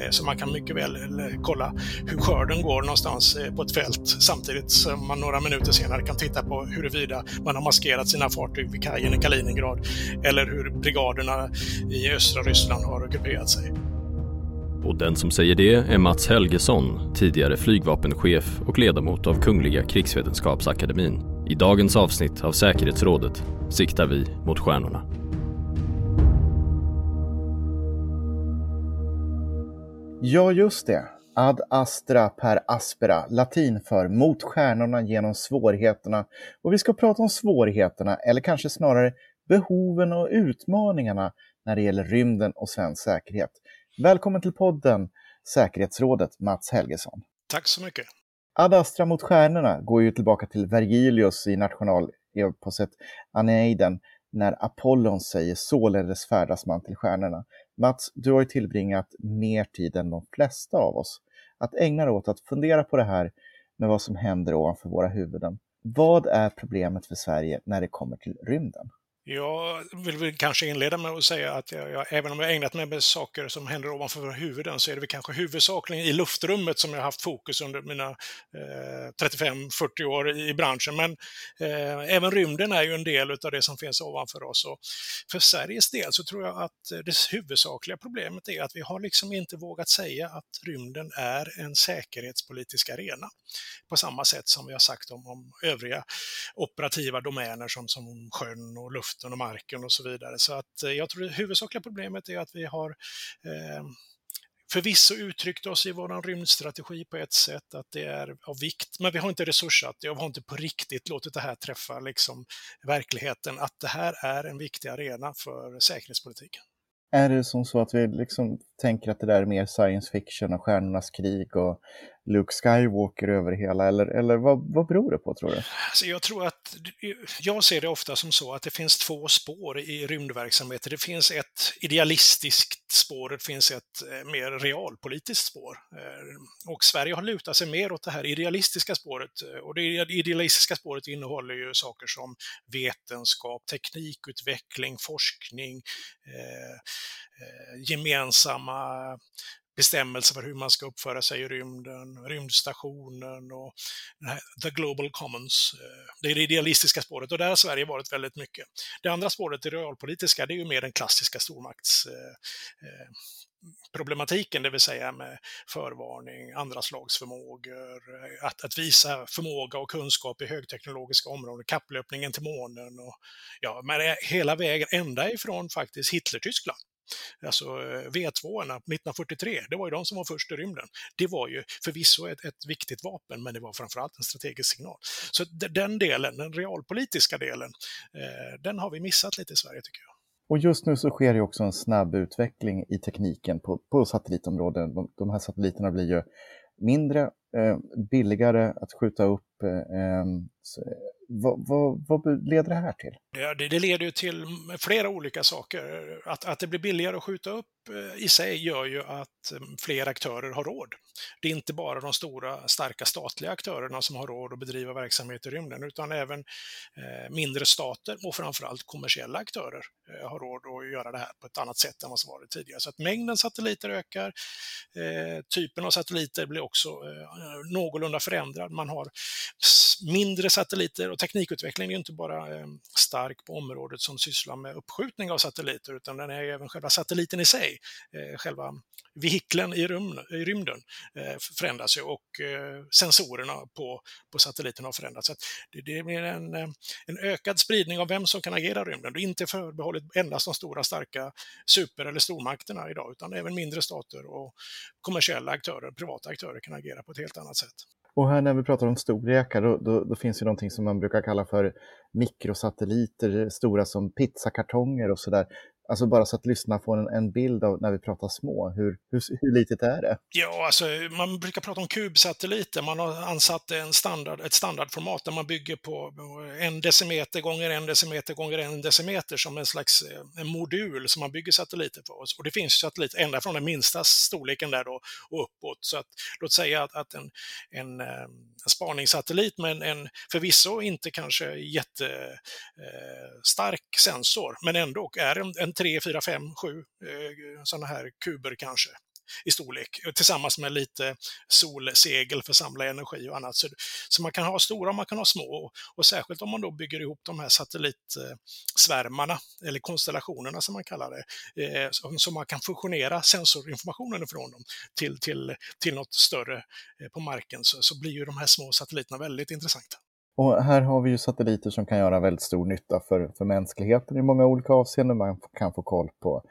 Eh, så man kan mycket väl eh, kolla hur skörden går någonstans eh, på ett fält samtidigt som man några minuter senare kan titta på huruvida man har maskerat sina fartyg vid kajen i Kaliningrad eller hur brigaderna i östra Ryssland har ockuperat sig. Och den som säger det är Mats Helgesson, tidigare flygvapenchef och ledamot av Kungliga krigsvetenskapsakademin. I dagens avsnitt av Säkerhetsrådet siktar vi mot stjärnorna. Ja, just det. Ad astra per aspera, latin för mot stjärnorna genom svårigheterna. Och vi ska prata om svårigheterna, eller kanske snarare behoven och utmaningarna när det gäller rymden och svensk säkerhet. Välkommen till podden Säkerhetsrådet, Mats Helgesson. Tack så mycket. Ad Astra mot stjärnorna går ju tillbaka till Vergilius i nationaleposet Aneiden när Apollon säger således färdas man till stjärnorna. Mats, du har ju tillbringat mer tid än de flesta av oss att ägna dig åt att fundera på det här med vad som händer ovanför våra huvuden. Vad är problemet för Sverige när det kommer till rymden? Jag vill väl kanske inleda med att säga att jag, jag, även om jag ägnat mig med saker som händer ovanför våra huvuden så är det väl kanske huvudsakligen i luftrummet som jag haft fokus under mina eh, 35-40 år i, i branschen. Men eh, även rymden är ju en del av det som finns ovanför oss. Och för Sveriges del så tror jag att det huvudsakliga problemet är att vi har liksom inte vågat säga att rymden är en säkerhetspolitisk arena på samma sätt som vi har sagt om, om övriga operativa domäner som, som sjön och luften luften och marken och så vidare. Så att eh, jag tror det huvudsakliga problemet är att vi har eh, förvisso uttryckt oss i vår rymdstrategi på ett sätt att det är av vikt, men vi har inte resursat det och vi har inte på riktigt låtit det här träffa liksom verkligheten, att det här är en viktig arena för säkerhetspolitiken. Är det som så att vi liksom tänker att det där är mer science fiction och stjärnornas krig och Luke Skywalker över hela, eller, eller vad, vad beror det på tror du? Alltså jag tror att, jag ser det ofta som så att det finns två spår i rymdverksamheter. Det finns ett idealistiskt spår, det finns ett eh, mer realpolitiskt spår. Eh, och Sverige har lutat sig mer åt det här idealistiska spåret. Eh, och det idealistiska spåret innehåller ju saker som vetenskap, teknikutveckling, forskning, eh, Eh, gemensamma bestämmelser för hur man ska uppföra sig i rymden, rymdstationen och the global commons. Eh, det är det idealistiska spåret och där har Sverige varit väldigt mycket. Det andra spåret, det realpolitiska, det är ju mer den klassiska stormakts eh, problematiken, det vill säga med förvarning, andra slags förmågor, att, att visa förmåga och kunskap i högteknologiska områden, kapplöpningen till månen och ja, men hela vägen ända ifrån faktiskt Hitler-Tyskland Alltså eh, V2 1943, det var ju de som var först i rymden. Det var ju förvisso ett, ett viktigt vapen, men det var framförallt en strategisk signal. Så den delen, den realpolitiska delen, eh, den har vi missat lite i Sverige tycker jag. Och just nu så sker det också en snabb utveckling i tekniken på, på satellitområden. De, de här satelliterna blir ju mindre, eh, billigare att skjuta upp. Eh, eh, eh vad, vad, vad, leder det här till? Det, det leder till flera olika saker. Att, att det blir billigare att skjuta upp eh, i sig gör ju att eh, fler aktörer har råd. Det är inte bara de stora, starka statliga aktörerna som har råd att bedriva verksamhet i rymden, utan även eh, mindre stater och framförallt kommersiella aktörer har råd att göra det här på ett annat sätt än vad som varit tidigare. Så att mängden satelliter ökar, typen av satelliter blir också någorlunda förändrad. Man har mindre satelliter och teknikutveckling är inte bara stark stark på området som sysslar med uppskjutning av satelliter, utan den är även själva satelliten i sig, eh, själva vehiklen i, rymden, i rymden eh, förändras ju och eh, sensorerna på, på satelliten har förändrats. Så det, det blir en, en ökad spridning av vem som kan agera i rymden. Det är inte förbehållet endast de stora starka super eller stormakterna idag, utan även mindre stater och kommersiella aktörer, privata aktörer kan agera på ett helt annat sätt. Och här när vi pratar om storlekar, då, då, då, finns ju någonting som man brukar kalla för mikrosatelliter, stora som pizzakartonger och sådär. Alltså bara så att lyssna får en, en bild av när vi pratar små, hur, hur, hur litet är det? Ja, alltså man brukar prata om kubsatelliter. Man har ansatt en standard, ett standardformat där man bygger på en decimeter gånger en decimeter gånger en decimeter som en slags eh, en modul som man bygger satelliter på. Och det finns satelliter ända från den minsta storleken där då och uppåt. Så att, låt säga att, att en, en, eh, en spaningssatellit med en förvisso inte kanske jättestark eh, sensor, men ändå är en, en 3, 4, 5, 7 sådana här kuber kanske. i storlek, eh, tillsammans med lite solsegel för att samla energi och annat. Så, så man kan ha stora och man kan ha små. Och, och särskilt om man då bygger ihop de här satellitsvärmarna, eller konstellationerna som man kallar det, eh, så, så, man kan fusionera sensorinformationen ifrån dem till, till, till något större eh, på marken, så, så blir ju de här små satelliterna väldigt intressanta. Och här har vi ju satelliter som kan göra väldigt stor nytta för, för mänskligheten i många olika avseenden. Man kan få koll på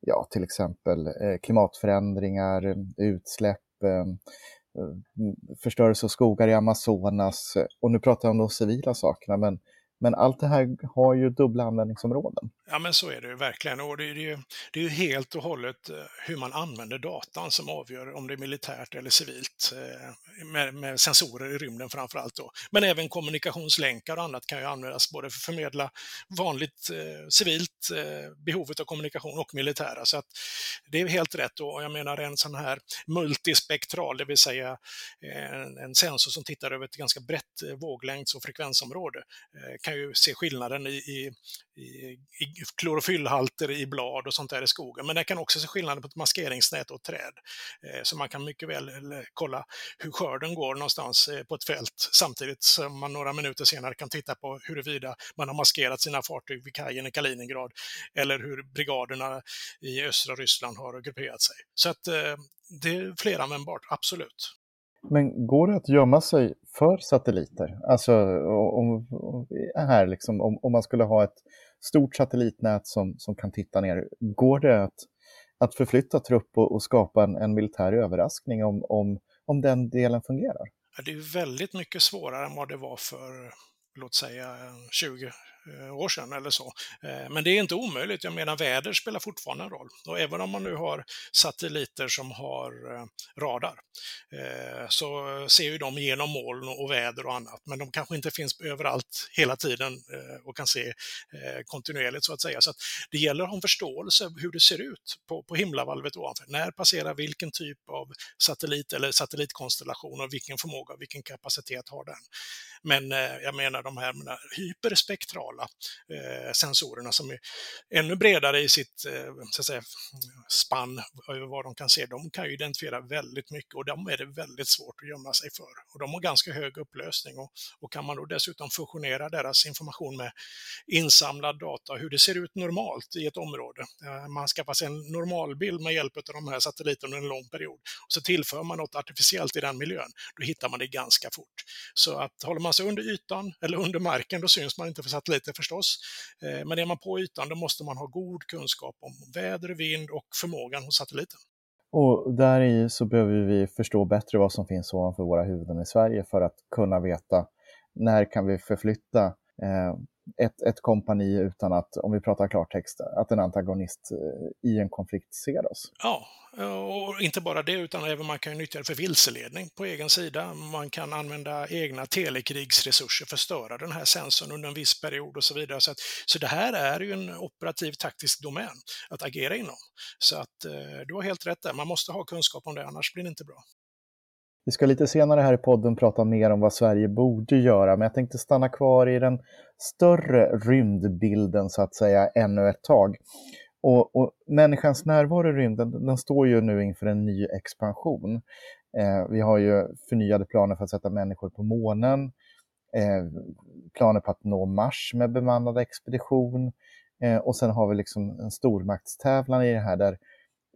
ja, till exempel eh, klimatförändringar, utsläpp, eh, eh, förstörelse av skogar i Amazonas. Och nu pratar jag om de civila sakerna, men men allt det här har ju dubbla användningsområden. Ja, men så är det ju verkligen. Och det är ju, det är ju helt och hållet eh, hur man använder datan som avgör om det är militärt eller civilt, eh, med, med sensorer i rymden framför allt. Då. Men även kommunikationslänkar och annat kan ju användas både för att förmedla vanligt eh, civilt eh, behovet av kommunikation och militära. Så att det är helt rätt. Och jag menar en sån här multispektral, det vill säga eh, en, en sensor som tittar över ett ganska brett våglängds och frekvensområde kan ju se skillnaden i, i, i klorofyllhalter i blad och sånt där i skogen. Men det kan också se skillnaden på ett maskeringsnät och ett träd. Eh, så man kan mycket väl kolla hur skörden går någonstans eh, på ett fält samtidigt som man några minuter senare kan titta på huruvida man har maskerat sina fartyg vid kajen i Kaliningrad eller hur brigaderna i östra Ryssland har grupperat sig. Så att eh, det är fleranvändbart, absolut. Men går det att gömma sig för satelliter? Alltså om, om, här liksom, om, om man skulle ha ett stort satellitnät som, som kan titta ner, går det att, att förflytta trupp och, och skapa en, en militär överraskning om, om, om den delen fungerar? Det är väldigt mycket svårare än vad det var för, låt säga, 20 Eh, år sedan eller så. Eh, men det är inte omöjligt. Jag menar, väder spelar fortfarande en roll. Och även om man nu har satelliter som har eh, radar så ser ju de genom moln och väder och annat. Men de kanske inte finns överallt hela tiden och kan se kontinuerligt så att säga. Så att det gäller att ha en förståelse hur det ser ut på, på himlavalvet ovanför. När passerar vilken typ av satellit eller satellitkonstellation och vilken förmåga och vilken kapacitet har den? Men jag menar de här hyperspektrala digitala eh, sensorerna som är ännu bredare i sitt eh, så att säga, spann över vad de kan se. De kan ju identifiera väldigt mycket och de är det väldigt svårt att gömma sig för. Och de har ganska hög upplösning och, och kan man då dessutom fusionera deras information med insamlad data, hur det ser ut normalt i ett område. Eh, man skaffar sig en normalbild med hjälp av de här satelliterna under en lång period. Och så tillför man något artificiellt i den miljön, då hittar man det ganska fort. Så att håller man sig under ytan eller under marken, då syns man inte för satelliten lite förstås. Eh, men är man på ytan, då måste man ha god kunskap om väder, vind och förmågan hos satelliten. Och där i så behöver vi förstå bättre vad som finns ovanför våra huvuden i Sverige för att kunna veta när kan vi förflytta eh, ett, ett kompani utan att, om vi pratar klartext, att en antagonist eh, i en konflikt ser oss. Ja, och inte bara det, utan även man kan nyttja det för vilseledning på egen sida. Man kan använda egna telekrigsresurser för att störa den här sensorn under en viss period och så vidare. Så, att, så det här är ju en operativ taktisk domän att agera inom. Så att eh, du har helt rätt där, man måste ha kunskap om det, annars blir det inte bra. Vi ska lite senare här i podden prata mer om vad Sverige borde göra, men jag tänkte stanna kvar i den större rymdbilden så att säga ännu ett tag. Och, och människans närvaro i rymden, den står ju nu inför en ny expansion. Eh, vi har ju förnyade planer för att sätta människor på månen, eh, planer på att nå Mars med bemannad expedition eh, och sen har vi liksom en stormaktstävlan i det här där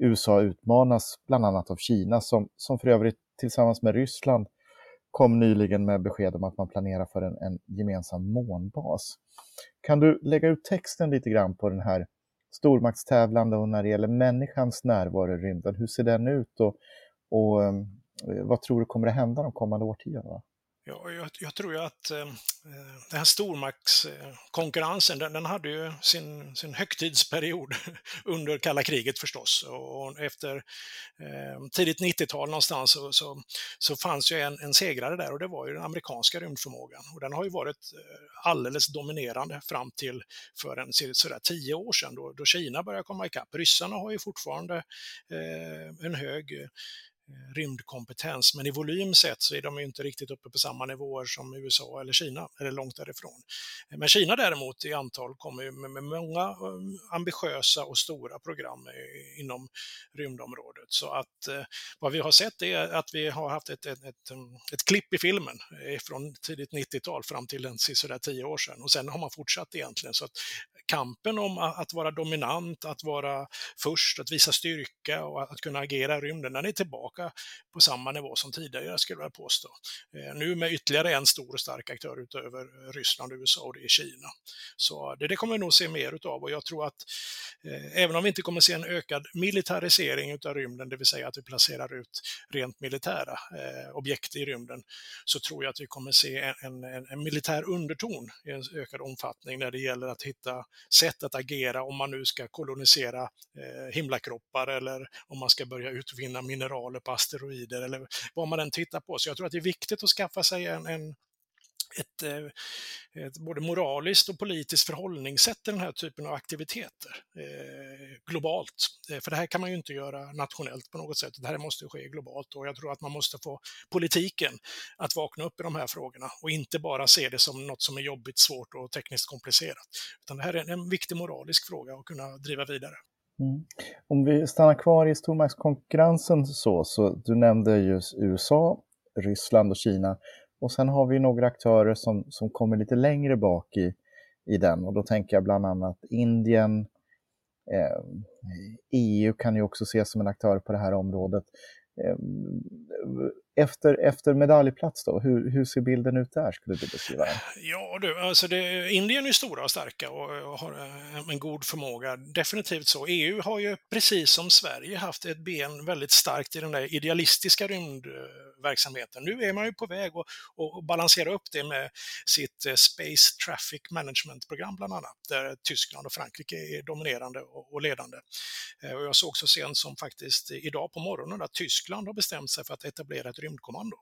USA utmanas bland annat av Kina som, som för övrigt tillsammans med Ryssland kom nyligen med besked om att man planerar för en, en gemensam månbas. Kan du lägga ut texten lite grann på den här stormaktstävlande och när det gäller människans närvaro i rymden? Hur ser den ut och, och eh, vad tror du kommer att hända de kommande årtiondena? Ja, jag, jag, tror ju att eh, den här stormaktskonkurrensen, den, den, hade ju sin, sin högtidsperiod under kalla kriget förstås. Och efter eh, tidigt 90-tal någonstans så, så, så, fanns ju en, en segrare där och det var ju den amerikanska rymdförmågan. Och den har ju varit eh, alldeles dominerande fram till för en sådär tio år sedan då, då Kina började komma ikapp. Ryssarna har ju fortfarande eh, en hög Eh, Eh, rymdkompetens, men i volym sett så är de inte riktigt uppe på samma nivåer som USA eller Kina, eller långt därifrån. Eh, men Kina däremot i antal kommer ju med många eh, ambitiösa och stora program inom rymdområdet. Så att vad vi har sett är att vi har haft ett, ett, ett, mm, ett klipp i filmen från tidigt 90-tal fram till en sådär tio år sedan och sen har man fortsatt egentligen. Så att kampen om att vara dominant, att vara först, att visa styrka och att kunna agera i rymden, den är tillbaka på samma nivå som tidigare, skulle jag påstå. Eh, nu med ytterligare en stor och stark aktör utöver eh, Ryssland och USA och det är Kina. Så det, det kommer vi nog se mer utav och jag tror att eh, även om vi inte kommer se en ökad militarisering utav rymden, det vill säga att vi placerar ut rent militära eh, objekt i rymden, så tror jag att vi kommer se en, en, en militär underton i en ökad omfattning när det gäller att hitta sätt att agera om man nu ska kolonisera eh, himlakroppar eller om man ska börja utvinna mineraler på asteroider eller vad man än tittar på. Så jag tror att det är viktigt att skaffa sig en, en ett, eh, ett, både moraliskt och politiskt förhållningssätt till den här typen av aktiviteter eh, globalt. Eh, för det här kan man ju inte göra nationellt på något sätt, det här måste ske globalt och jag tror att man måste få politiken att vakna upp i de här frågorna och inte bara se det som något som är jobbigt, svårt och tekniskt komplicerat. Utan det här är en viktig moralisk fråga att kunna driva vidare. Mm. Om vi stannar kvar i stormaktskonkurrensen så, så du nämnde just USA, Ryssland och Kina. Och sen har vi några aktörer som, som kommer lite längre bak i, i den och då tänker jag bland annat Indien, eh, EU kan ju också ses som en aktör på det här området. Eh, efter, efter medaljplats då, hur, hur ser bilden ut där skulle du beskriva den? Ja du, alltså det, Indien är stora och starka och har eh, en god förmåga, definitivt så. EU har ju precis som Sverige haft ett ben väldigt starkt i den där idealistiska rymdverksamheten. Nu är man ju på väg att, att balansera upp det med sitt eh, Space Traffic Management-program bland annat, där Tyskland och Frankrike är dominerande och ledande. Eh, och jag såg så sent som faktiskt idag på morgonen att Tyskland har bestämt sig för att etablera ett rymdkommando.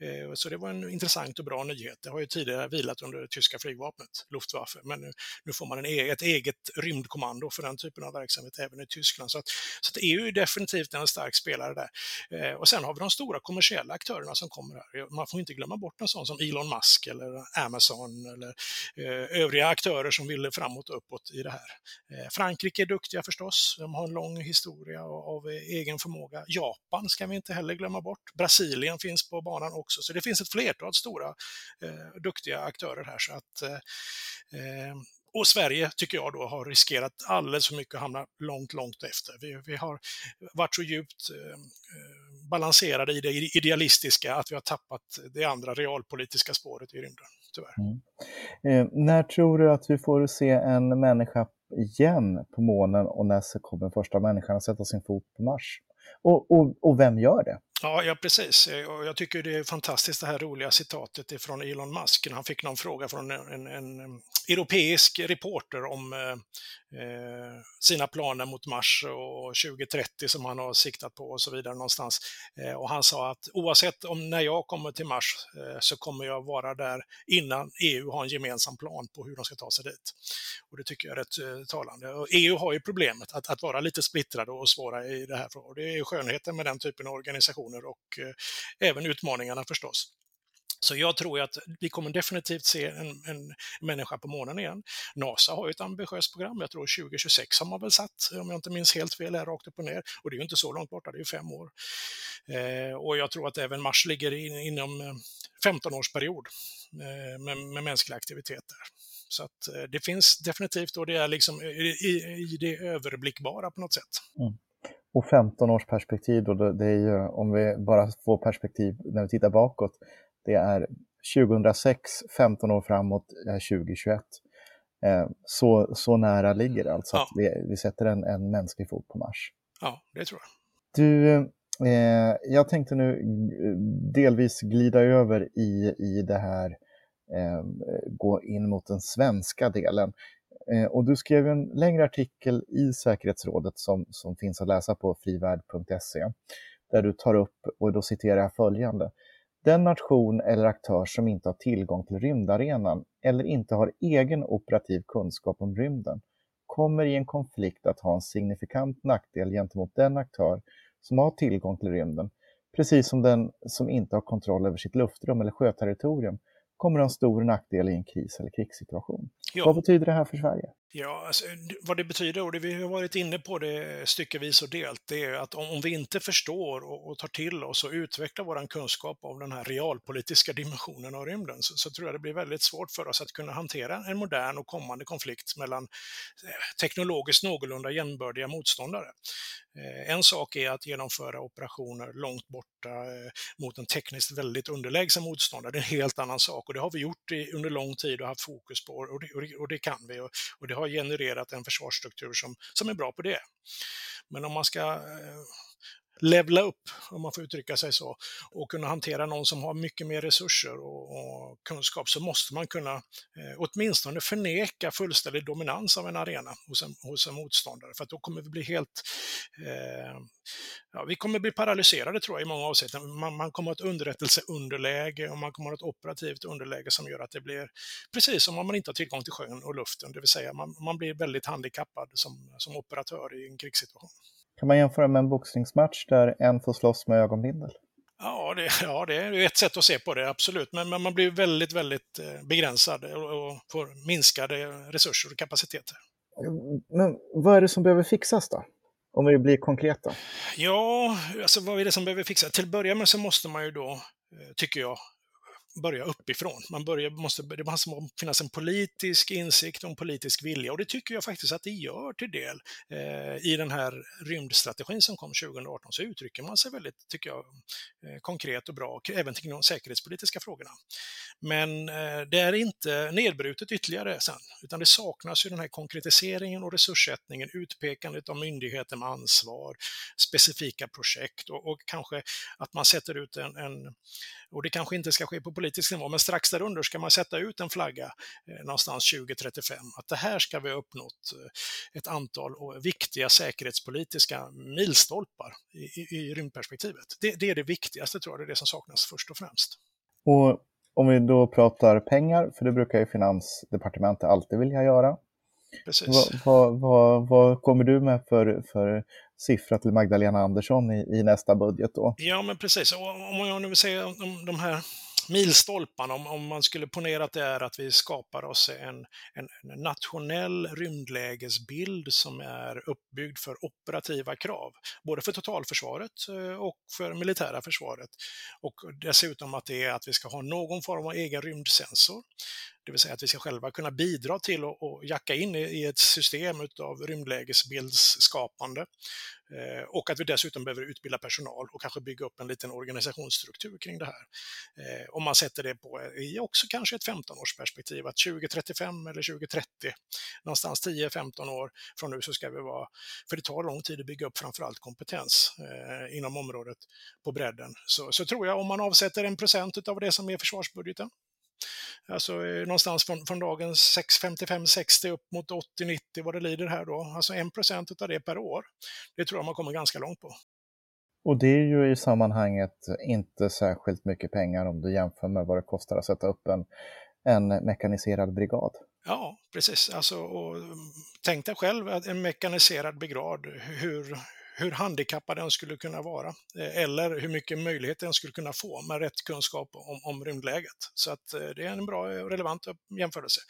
Eh, så det var en intressant och bra nyhet. Det har ju tidigare vilat under det tyska flygvapnet, Luftwaffe, men nu, nu får man en, e-, ett eget rymdkommando för den typen av verksamhet även i Tyskland. Så, att, så att EU är definitivt en stark spelare där. Eh, och sen har vi de stora kommersiella aktörerna som kommer här. Man får inte glömma bort en sån som Elon Musk eller Amazon eller eh, övriga aktörer som vill framåt och uppåt i det här. Frankrike är duktiga förstås. De har en lång historia av egen förmåga. Japan ska vi inte heller glömma bort. Brasilien Brasilien finns på banan också. Så det finns ett flertal stora eh, duktiga aktörer här. Så att, eh, eh, och Sverige tycker jag då har riskerat alldeles för mycket att hamna långt, långt efter. Vi, vi har varit så djupt eh, eh, balanserade i det idealistiska att vi har tappat det andra realpolitiska spåret i rymden, tyvärr. Mm. Eh, när tror du att vi får se en människa igen på månen och när kommer första människan att sätta sin fot på Mars? Och, och, och vem gör det? Ja, ja, precis. Eh, jag tycker det är fantastiskt det här roliga citatet från Elon Musk han fick någon fråga från en, en, en mm, europeisk reporter om eh, Eh, sina planer mot Mars och 2030 som han har siktat på och så vidare någonstans. Eh, och han sa att oavsett om när jag kommer till Mars eh, så kommer jag vara där innan EU har en gemensam plan på hur de ska ta sig dit. Och det tycker jag är rätt talande. Och EU har ju problemet att, att vara lite splittrade och svåra i det här. Och det är skönheten med den typen av organisationer och även utmaningarna förstås. Så jag tror att vi kommer definitivt se en, en människa på månen igen. NASA har ju ett ambitiöst program, jag tror 2026 har man väl satt, om jag inte minns helt fel, här rakt upp och ner. Och det är ju inte så långt borta, det är ju fem år. Eh, och jag tror att även Mars ligger in, inom eh, 15-årsperiod eh, med, med mänskliga aktiviteter. Så att eh, det finns definitivt och det är liksom i, i det överblickbara på något sätt. Mm. Och 15 års perspektiv då, det är ju, om vi bara får perspektiv när vi tittar bakåt, det är 2006, 15 år framåt, 2021. Eh, så, så nära ligger det alltså ja. att vi, vi sätter en, en mänsklig fot på Mars. Ja, det tror jag. Du, eh, jag tänkte nu delvis glida över i, i det här, eh, gå in mot den svenska delen. Eh, och du skrev en längre artikel i säkerhetsrådet som, som finns att läsa på frivärd.se där du tar upp, och då citerar jag följande. Den nation eller aktör som inte har tillgång till rymdarenan eller inte har egen operativ kunskap om rymden kommer i en konflikt att ha en signifikant nackdel gentemot den aktör som har tillgång till rymden, precis som den som inte har kontroll över sitt luftrum eller sjöterritorium kommer ha en stor nackdel i en kris eller krigssituation. Ja. Vad betyder det här för Sverige? Ja, alltså, vad det betyder, och det vi har varit inne på det styckevis och delt, det är att om, vi inte förstår och, och tar till oss och utvecklar vår kunskap om den här realpolitiska dimensionen av rymden, så, så, tror jag det blir väldigt svårt för oss att kunna hantera en modern och kommande konflikt mellan eh, teknologiskt någorlunda jämbördiga motståndare. Eh, en sak är att genomföra operationer långt borta eh, mot en tekniskt väldigt underlägsen motståndare. Det är en helt annan sak och det har vi gjort under lång tid och haft fokus på och det, och det, och det kan vi. Och, och det har genererat en försvarsstruktur som, som är bra på det. Men om man ska eh, levla upp, om man får uttrycka sig så, och kunna hantera någon som har mycket mer resurser och, och kunskap så måste man kunna eh, åtminstone förneka fullständig dominans av en arena hos en, hos en motståndare, för att då kommer vi bli helt... Eh, ja, vi kommer bli paralyserade tror jag i många avseenden. Man, man kommer att ha ett underrättelseunderläge och man kommer att ha ett operativt underläge som gör att det blir precis som om man inte har tillgång till sjön och luften, det vill säga man, man blir väldigt handikappad som, som operatör i en krigssituation. Kan man jämföra med en boxningsmatch där en får slåss med ögonbindel? Ja det, ja, det är ett sätt att se på det, absolut. Men, men man blir väldigt, väldigt eh, begränsad och, får minskade resurser och kapaciteter. Men vad är det som behöver fixas då? Om vi blir konkreta. Ja, alltså vad är det som behöver fixas? Till att börja med så måste man ju då, eh, tycker jag, börja uppifrån. Man börjar, måste, det måste finnas en politisk insikt och en politisk vilja och det tycker jag faktiskt att det gör till del. Eh, I den här rymdstrategin som kom 2018 så uttrycker man sig väldigt, tycker jag, eh, konkret och bra, även till de säkerhetspolitiska frågorna. Men eh, det är inte nedbrutet ytterligare sen, utan det saknas ju den här konkretiseringen och resurssättningen, utpekandet av myndigheter med ansvar, specifika projekt och, och kanske att man sätter ut en, en och det kanske inte ska ske på politisk nivå, men strax därunder ska man sätta ut en flagga eh, någonstans 2035, att det här ska vi ha uppnått eh, ett antal viktiga säkerhetspolitiska milstolpar i, i, i rymdperspektivet. Det, det, är det viktigaste, tror jag, det är det som saknas först och främst. Och om vi då pratar pengar, för det brukar ju Finansdepartementet alltid vilja göra. Precis. Vad, vad, vad, vad kommer du med för, för siffra till Magdalena Andersson i, i nästa budget då. Ja, men precis. Och om jag nu vill säga om de här milstolparna, om, om man skulle ponera att det är att vi skapar oss en, en, nationell rymdlägesbild som är uppbyggd för operativa krav, både för totalförsvaret eh, och för militära försvaret. Och dessutom att det är att vi ska ha någon form av egen rymdsensor det vill säga att vi ska själva kunna bidra till att jacka in i ett system av rymdlägesbildsskapande. Eh, och att vi dessutom behöver utbilda personal och kanske bygga upp en liten organisationsstruktur kring det här. Eh, om man sätter det på eh, i också kanske ett 15-årsperspektiv, att 2035 eller 2030, någonstans 10-15 år från nu så ska vi vara, för det tar lång tid att bygga upp framförallt kompetens eh, inom området på bredden. Så, så tror jag om man avsätter en procent av det som är försvarsbudgeten, Alltså eh, någonstans från, från dagens 55-60 upp mot 80-90 vad det lider här då. Alltså 1 procent av det per år. Det tror jag man kommer ganska långt på. Och det är ju i sammanhanget inte särskilt mycket pengar om du jämför med vad det kostar att sätta upp en, en mekaniserad brigad. Ja, precis. Alltså, och, tänk dig själv en mekaniserad brigad, hur, hur handikappad den skulle kunna vara eh, eller hur mycket möjlighet den skulle kunna få med rätt kunskap om, om rymdläget. Så att eh, det är en bra och relevant jämförelse.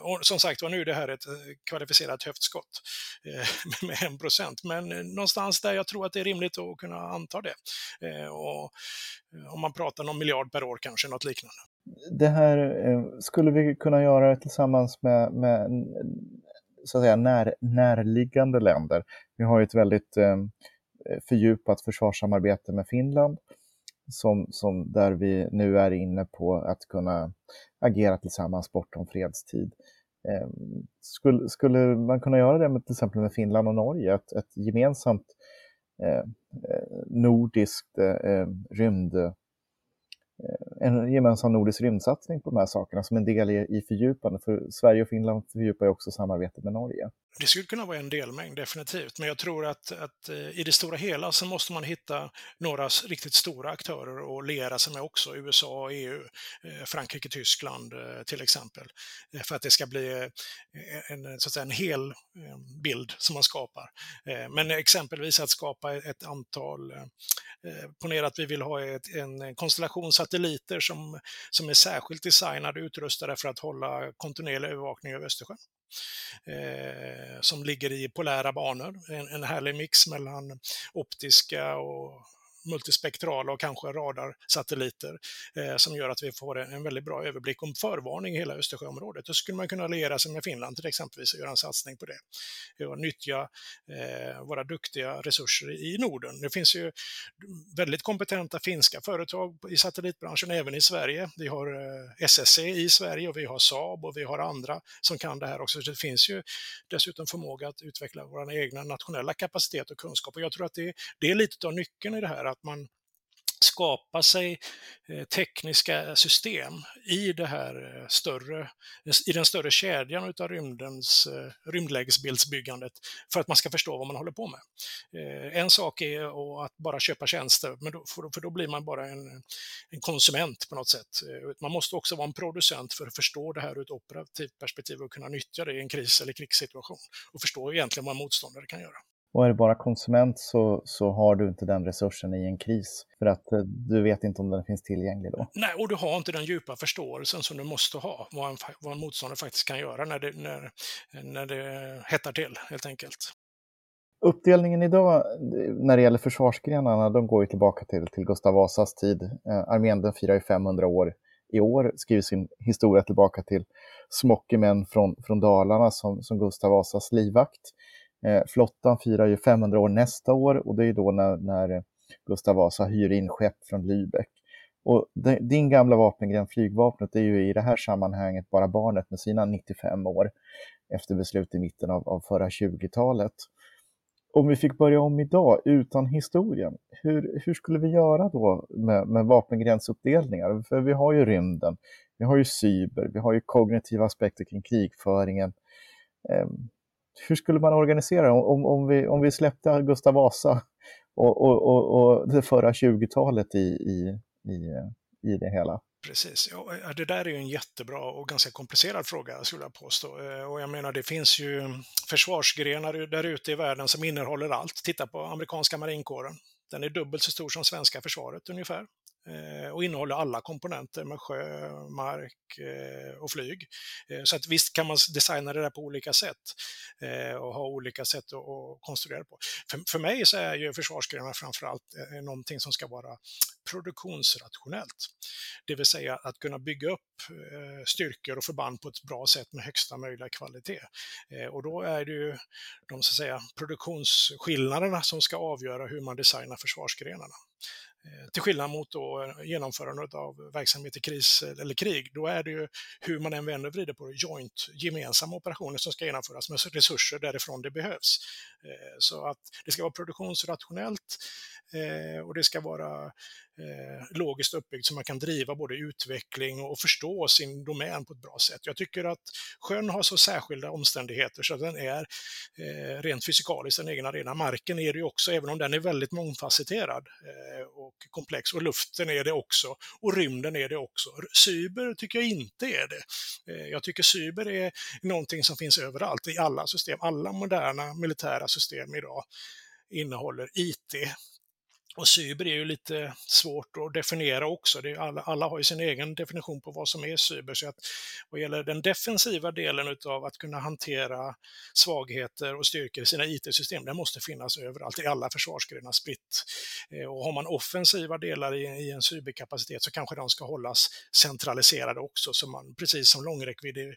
Och som sagt var, nu är det här ett kvalificerat höftskott med 1 procent, men någonstans där jag tror att det är rimligt att kunna anta det. Och om man pratar någon miljard per år kanske, något liknande. Det här skulle vi kunna göra tillsammans med, med så att säga, när, närliggande länder. Vi har ett väldigt ehm, eh, fördjupat försvarssamarbete med Finland som, som där vi nu är inne på att kunna agera tillsammans bortom fredstid. Eh, skulle, skulle man kunna göra det med till exempel med Finland och Norge, ett, ett gemensamt eh, eh nordiskt eh, eh rymd en gemensam nordisk rymdsatsning på de här sakerna som en del i, i fördjupande. För Sverige och Finland fördjupar ju också samarbetet med Norge det skulle kunna vara en delmängd, definitivt. Men jag tror att, att eh, i det stora hela så måste man hitta några riktigt stora aktörer att liera sig med också. USA, EU, eh, Frankrike, Tyskland eh, till exempel. För att det ska bli en, så att säga, en hel bild som man skapar. Men exempelvis att skapa ett antal, ponera att vi vill ha ett, en konstellation satelliter som, som är särskilt designade och utrustade för att hålla kontinuerlig övervakning över Östersjön eh, som ligger i polära banor. En, en härlig mix mellan optiska och multispektrala och kanske radarsatelliter eh, som gör att vi får en, väldigt bra överblick om förvarning i hela Östersjöområdet. Då skulle man kunna alliera sig med Finland till exempelvis och göra en satsning på det. Och nyttja eh, våra duktiga resurser i Norden. Det finns ju väldigt kompetenta finska företag i satellitbranschen även i Sverige. Vi har eh, SSC i Sverige och vi har Saab och vi har andra som kan det här också. Så det finns ju dessutom förmåga att utveckla vår egna nationella kapacitet och kunskap. Och jag tror att det, det är lite av nyckeln i det här, att man skapar sig eh, tekniska system i, det här eh, större, i den större kedjan av rymdens, eh, rymdlägesbildsbyggandet för att man ska förstå vad man håller på med. En sak är att bara köpa tjänster, men då, för då blir man bara en, en konsument på något sätt. Man måste också vara en producent för att förstå det här ur ett operativt perspektiv och kunna nyttja det i en kris eller krigssituation och förstå egentligen vad en motståndare kan göra. Och är du bara konsument så, så har du inte den resursen i en kris. För att eh, du vet inte om den finns tillgänglig då. Nej, och du har inte den djupa förståelsen som du måste ha, vad en, vad en motståndare faktiskt kan göra när det, när, när det hettar till, helt enkelt. Uppdelningen idag när det gäller försvarsgrenarna, de går ju tillbaka till, till Gustav Vasas tid. Eh, armén den firar ju 500 år i år, skriver sin historia tillbaka till smockemän från, från Dalarna som, som Gustav Vasas livvakt. Eh, flottan firar ju 500 år nästa år och det är då när, när Gustav Vasa hyr in skepp från Lübeck. Och din gamla vapengren, flygvapnet, är ju i det här sammanhanget bara barnet med sina 95 år efter beslut i mitten av, av förra 20-talet. Om vi fick börja om idag utan historien, hur, hur skulle vi göra då med, med vapengränsuppdelningar? För vi har ju rymden, vi har ju cyber, vi har ju kognitiva aspekter kring krigföringen. Ehm, hur skulle man organisera om, om, vi, om vi släppte Gustav Vasa och, och, och, och det förra 20-talet i, i, i, i det hela? Precis. Ja, det där är ju en jättebra och ganska komplicerad fråga, skulle jag påstå. Eh, och jag menar, det finns ju försvarsgrenar där ute i världen som innehåller allt. Titta på amerikanska marinkåren. Den är dubbelt så stor som svenska försvaret ungefär. Eh, och innehåller alla komponenter med sjö, mark eh, och flyg. Eh, så att visst kan man designa det där på olika sätt och ha olika sätt att konstruera på. För, för mig så är ju försvarsgrenarna framförallt någonting som ska vara produktionsrationellt. Det vill säga att kunna bygga upp styrkor och förband på ett bra sätt med högsta möjliga kvalitet. Och då är det ju de så att säga, produktionsskillnaderna som ska avgöra hur man designar försvarsgrenarna. Eh, till skillnad mot då eh, genomförandet av verksamhet i kris eh, eller krig, då är det ju hur man än vänder och vrider på det, joint, gemensamma operationer som ska genomföras med resurser därifrån det behövs. Så att det ska vara produktionsrationellt och det ska vara logiskt uppbyggt så man kan driva både utveckling och förstå sin domän på ett bra sätt. Jag tycker att sjön har så särskilda omständigheter så att den är rent fysikaliskt en egen arena. Marken är det ju också, även om den är väldigt mångfacetterad och komplex. Och luften är det också. Och rymden är det också. Cyber tycker jag inte är det. Eh, jag tycker cyber är någonting som finns överallt i alla system. Alla moderna militära system idag innehåller IT och cyber är ju lite svårt att definiera också. Det alla, alla har ju sin egen definition på vad som är cyber. Så att vad gäller den defensiva delen av att kunna hantera svagheter och styrkor i sina IT-system, den måste finnas överallt i alla försvarsgrenar spritt. Eh, och har man offensiva delar i, i en cyberkapacitet så kanske de ska hållas centraliserade också, så man, precis som långräckviddig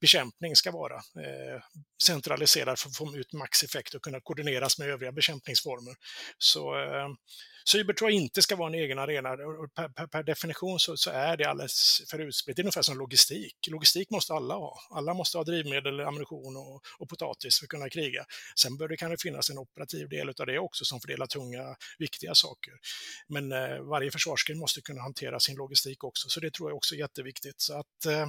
bekämpning ska vara eh, centraliserad för att få ut maxeffekt och kunna koordineras med övriga bekämpningsformer. Så eh, Cyber tror jag inte ska vara en egen arena. Per, per, per definition så, så, är det alldeles för utspritt. Det är ungefär som logistik. Logistik måste alla ha. Alla måste ha drivmedel, ammunition och, och potatis för att kunna kriga. Sen bör det kan det finnas en operativ del av det också som fördelar tunga, viktiga saker. Men eh, varje försvarsgren måste kunna hantera sin logistik också, så det tror jag också är jätteviktigt. Så att, eh, Eh,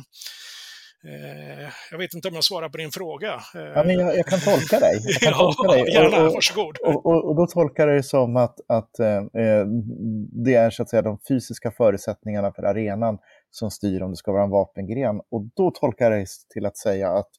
jag vet inte om jag svarar på din fråga. Ja, men jag, jag kan tolka dig. Kan ja, tolka dig. gärna, Och- och- varsågod. Och, och, och då tolkar jag det som att, att eh, eh, det är så att säga de fysiska förutsättningarna för arenan som styr om det ska vara en vapengren. Och då tolkar jag det till att säga att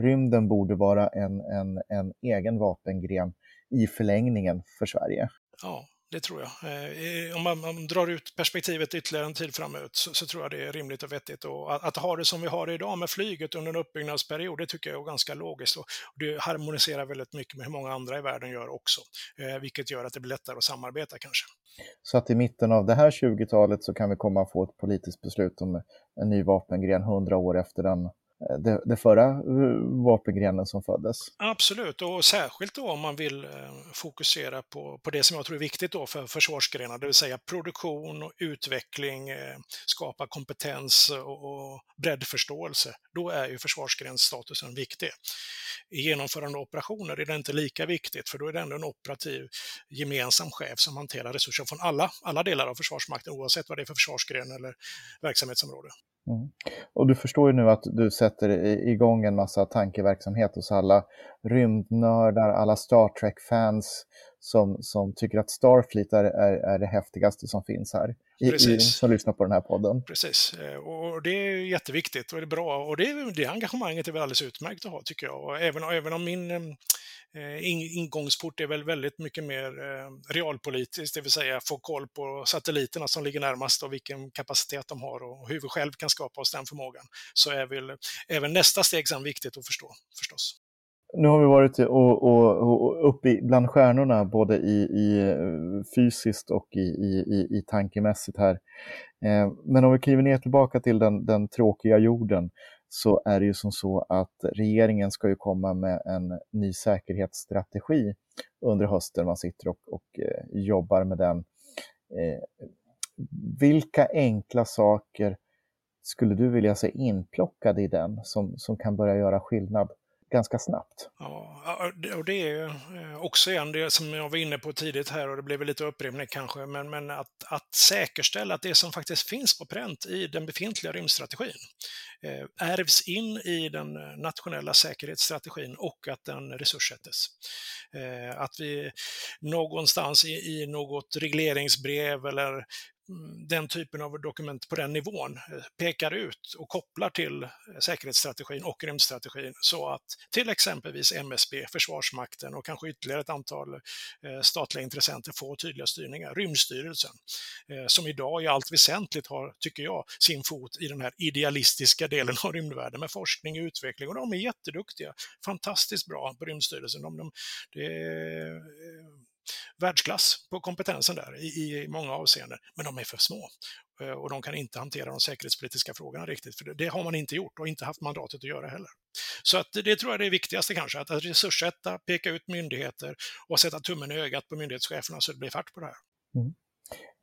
rymden borde vara en, en, en egen vapengren i förlängningen för Sverige. Ja, det tror jag. Eh, om man, om man drar ut perspektivet ytterligare en tid framåt så, så tror jag det är rimligt och vettigt. Och att, att ha det som vi har det idag med flyget under en uppbyggnadsperiod, det tycker jag är ganska logiskt. Och det harmoniserar väldigt mycket med hur många andra i världen gör också, eh, vilket gör att det blir lättare att samarbeta kanske. Så att i mitten av det här 20-talet så kan vi komma att få ett politiskt beslut om en ny vapengren 100 år efter den, Eh, det, det förra eh, vapengrenen som föddes. Absolut, och särskilt då om man vill eh, fokusera på, på det som jag tror är viktigt då för försvarsgrenar, det vill säga produktion och utveckling, skapa kompetens och, och breddförståelse. Då är ju försvarsgrensstatusen viktig. I genomförande operationer är det inte lika viktigt, för då är det ändå en operativ gemensam chef som hanterar resurser från alla, alla delar av Försvarsmakten, oavsett vad det är för försvarsgren eller verksamhetsområde. Mm. Och du förstår ju nu att du sätter igång en massa tankeverksamhet hos alla rymdnördar, alla Star Trek-fans som, som tycker att Starfleet är, är, är det häftigaste som finns här, i, i, som lyssnar på den här podden. Precis, Eh, och det är jätteviktigt och det är bra. Och det, det engagemanget är väl alldeles utmärkt att ha tycker jag. Och även, även om min eh, in- ingångsport är väl väldigt mycket mer eh, realpolitiskt, det vill säga få koll på satelliterna som ligger närmast och vilken kapacitet de har och hur vi själv kan skapa oss den förmågan. Så är väl även nästa steg sen viktigt att förstå förstås. Nu har vi varit och, och, och uppe bland stjärnorna både i, i fysiskt och i, i, i, tankemässigt här. Eh, men om vi kliver ner tillbaka till den, den tråkiga jorden så är det ju som så att regeringen ska ju komma med en ny säkerhetsstrategi under hösten. Man sitter och, och eh, jobbar med den. Eh, vilka enkla saker skulle du vilja se inplockade i den som, som kan börja göra skillnad ganska snabbt? Ja, det- och det är eh, också igen det som jag var inne på tidigt här och det blev lite upprepning kanske, men, men att, att säkerställa att det som faktiskt finns på pränt i den befintliga rymdstrategin eh, ärvs in i den nationella säkerhetsstrategin och att den resurssättes. Eh, att vi någonstans i, i något regleringsbrev eller den typen av dokument på den nivån eh, pekar ut och kopplar till eh, säkerhetsstrategin och rymdstrategin så att till exempelvis MSB, Försvarsmakten och kanske ytterligare ett antal eh, statliga intressenter får tydliga styrningar. Rymdstyrelsen, som idag i allt väsentligt har, tycker jag, sin fot i den här idealistiska delen av rymdvärlden med forskning och utveckling och de är jätteduktiga, fantastiskt bra på Rymdstyrelsen. De, de, det är, världsklass på kompetensen där i, i många avseenden, men de är för små. Eh, och de kan inte hantera de säkerhetspolitiska frågorna riktigt, för det, det har man inte gjort och inte haft mandatet att göra heller. Så att det tror jag är det viktigaste kanske, att, att resurssätta, peka ut myndigheter och sätta tummen i ögat på myndighetscheferna så det blir fart på det här. Mm.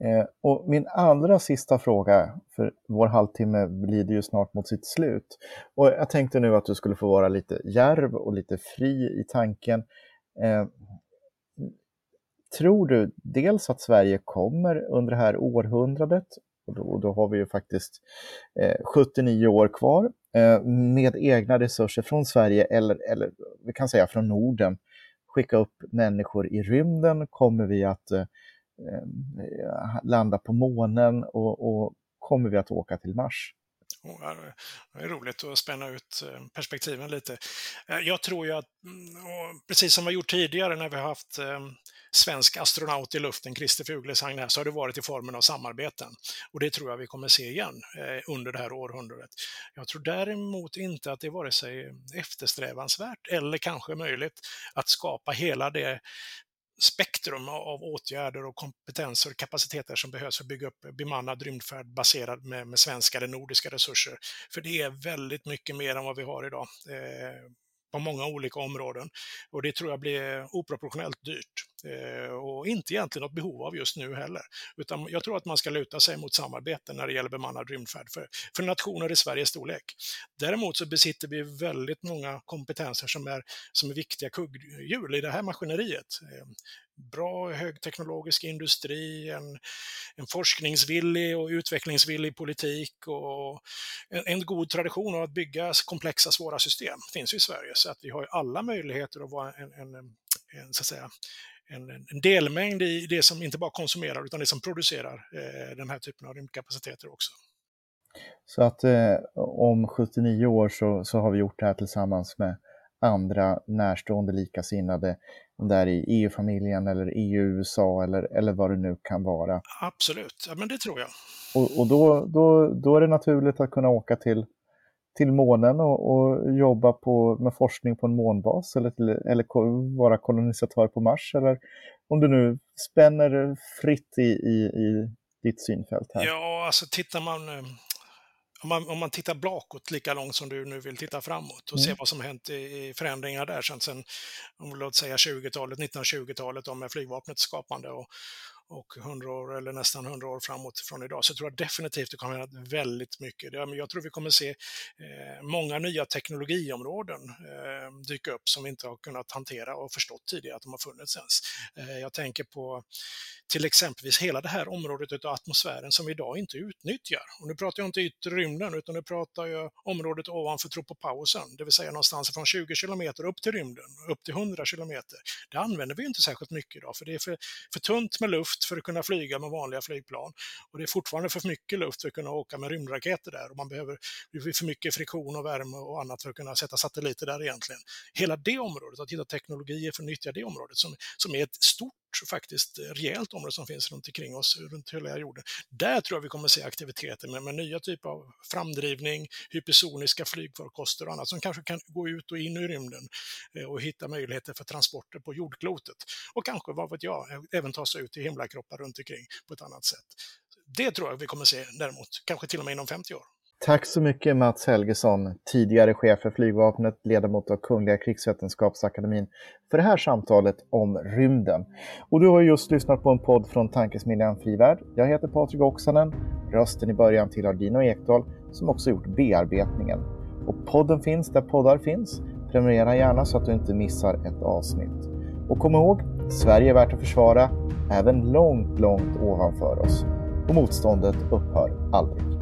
Eh, och min allra sista fråga, för vår halvtimme lider ju snart mot sitt slut. Och jag tänkte nu att du skulle få vara lite järv och lite fri i tanken. Eh, tror du dels att Sverige kommer under det här århundradet, och då, då har vi ju faktiskt eh, 79 år kvar, eh, med egna resurser från Sverige eller, eller vi kan säga från Norden, skicka upp människor i rymden? Kommer vi att eh, eh landa på månen och, och kommer vi att åka till Mars? Det är roligt att spänna ut eh, perspektiven lite. Eh, jag tror ju att, mm, precis som vi har gjort tidigare när vi har haft eh, svensk astronaut i luften, Christer Fuglesang, här, så har det varit i formen av samarbeten. Och det tror jag vi kommer se igen under det här århundradet. Jag tror däremot inte att det är vare sig eftersträvansvärt eller kanske möjligt att skapa hela det spektrum av åtgärder och kompetenser och kapaciteter som behövs för att bygga upp bemannad rymdfärd baserad med, med svenska eller nordiska resurser. För det är väldigt mycket mer än vad vi har idag eh, på många olika områden. Och det tror jag blir oproportionellt dyrt. Eh, och inte egentligen något behov av just nu heller. Utan jag tror att man ska luta sig mot samarbete när det gäller bemannad rymdfärd för, för nationer i Sveriges storlek. Däremot så besitter vi väldigt många kompetenser som är, som är viktiga kugghjul i det här maskineriet. Eh, bra högteknologisk industri, en, en forskningsvillig och utvecklingsvillig politik och en, en, god tradition av att bygga komplexa, svåra system finns ju i Sverige. Så att vi har alla möjligheter att vara en, en, en så att säga, en, en, delmängd i det som inte bara konsumerar utan det som producerar eh, den här typen av rymdkapaciteter också. Så att eh, om 79 år så, så har vi gjort det här tillsammans med andra närstående likasinnade, om det är i EU-familjen eller EU-USA eller, eller vad det nu kan vara. Absolut, ja, men det tror jag. Och, och då, då, då är det naturligt att kunna åka till, till månen och, och jobba på, med forskning på en månbas eller, till, eller vara kolonisatör på Mars eller om du nu spänner fritt i, i, i ditt synfält här. Ja, alltså tittar man eh, om man, om man tittar bakåt lika långt som du nu vill titta framåt och mm. se vad som hänt i, förändringar där sen, sen låt säga 20-talet, 1920-talet med flygvapnets skapande och, och 100 år eller nästan 100 år framåt från idag så tror jag definitivt det kommer att hända väldigt mycket. Jag tror vi kommer se eh, många nya teknologiområden eh, dyka upp som vi inte har kunnat hantera och förstått tidigare att de har funnits ens. Eh, jag tänker på till exempelvis hela det här området av atmosfären som vi idag inte utnyttjar. Och nu pratar jag inte yttre rymden utan nu pratar jag området ovanför tropopausen, det vill säga någonstans från 20 kilometer upp till rymden, upp till 100 kilometer. Det använder vi inte särskilt mycket idag för det är för, för tunt med luft luft för att kunna flyga med vanliga flygplan. Och det är fortfarande för mycket luft för att kunna åka med rymdraketer där och man behöver det blir för mycket friktion och värme och annat för att kunna sätta satelliter där egentligen. Hela det området, att hitta teknologier för att nyttja det området som, som är ett stort faktiskt rejält område som finns runt omkring oss, runt hela jorden. Där tror jag vi kommer se aktiviteter med, med nya typer av framdrivning, hypersoniska flygfarkoster och annat som kanske kan gå ut och in i rymden eh, och hitta möjligheter för transporter på jordklotet. Och kanske, vad vet jag, eh, även ta sig ut i himlakroppar runt omkring på ett annat sätt. Det tror jag vi kommer se däremot, kanske till och med inom 50 år. Tack så mycket Mats Helgesson, tidigare chef för flygvapnet, ledamot av Kungliga krigsvetenskapsakademin, för det här samtalet om rymden. Och du har just lyssnat på en podd från Tankesmedjan Frivärd. Jag heter Patrik Oksanen, rösten i början till Ardino Ekdal, som också gjort bearbetningen. Och podden finns där poddar finns. Prenumerera gärna så att du inte missar ett avsnitt. Och kom ihåg, Sverige är värt att försvara, även långt, långt ovanför oss. Och motståndet upphör aldrig.